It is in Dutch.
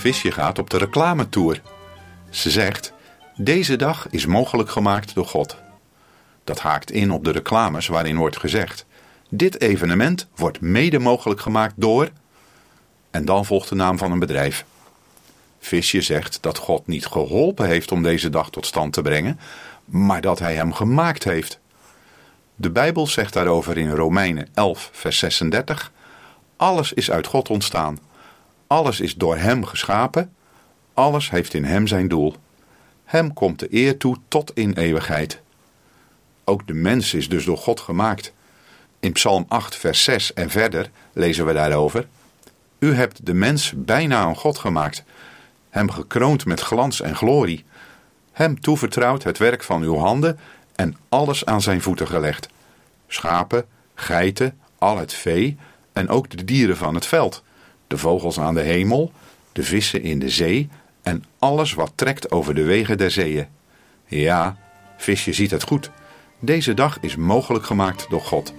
Visje gaat op de reclametour. Ze zegt: Deze dag is mogelijk gemaakt door God. Dat haakt in op de reclames waarin wordt gezegd: Dit evenement wordt mede mogelijk gemaakt door. En dan volgt de naam van een bedrijf. Visje zegt dat God niet geholpen heeft om deze dag tot stand te brengen, maar dat hij hem gemaakt heeft. De Bijbel zegt daarover in Romeinen 11, vers 36: Alles is uit God ontstaan. Alles is door Hem geschapen. Alles heeft in Hem zijn doel. Hem komt de eer toe tot in eeuwigheid. Ook de mens is dus door God gemaakt. In Psalm 8, vers 6 en verder lezen we daarover: U hebt de mens bijna aan God gemaakt, hem gekroond met glans en glorie, hem toevertrouwd het werk van uw handen en alles aan zijn voeten gelegd: schapen, geiten, al het vee en ook de dieren van het veld, de vogels aan de hemel, de vissen in de zee en alles wat trekt over de wegen der zeeën. Ja, visje ziet het goed. Deze dag is mogelijk gemaakt door God.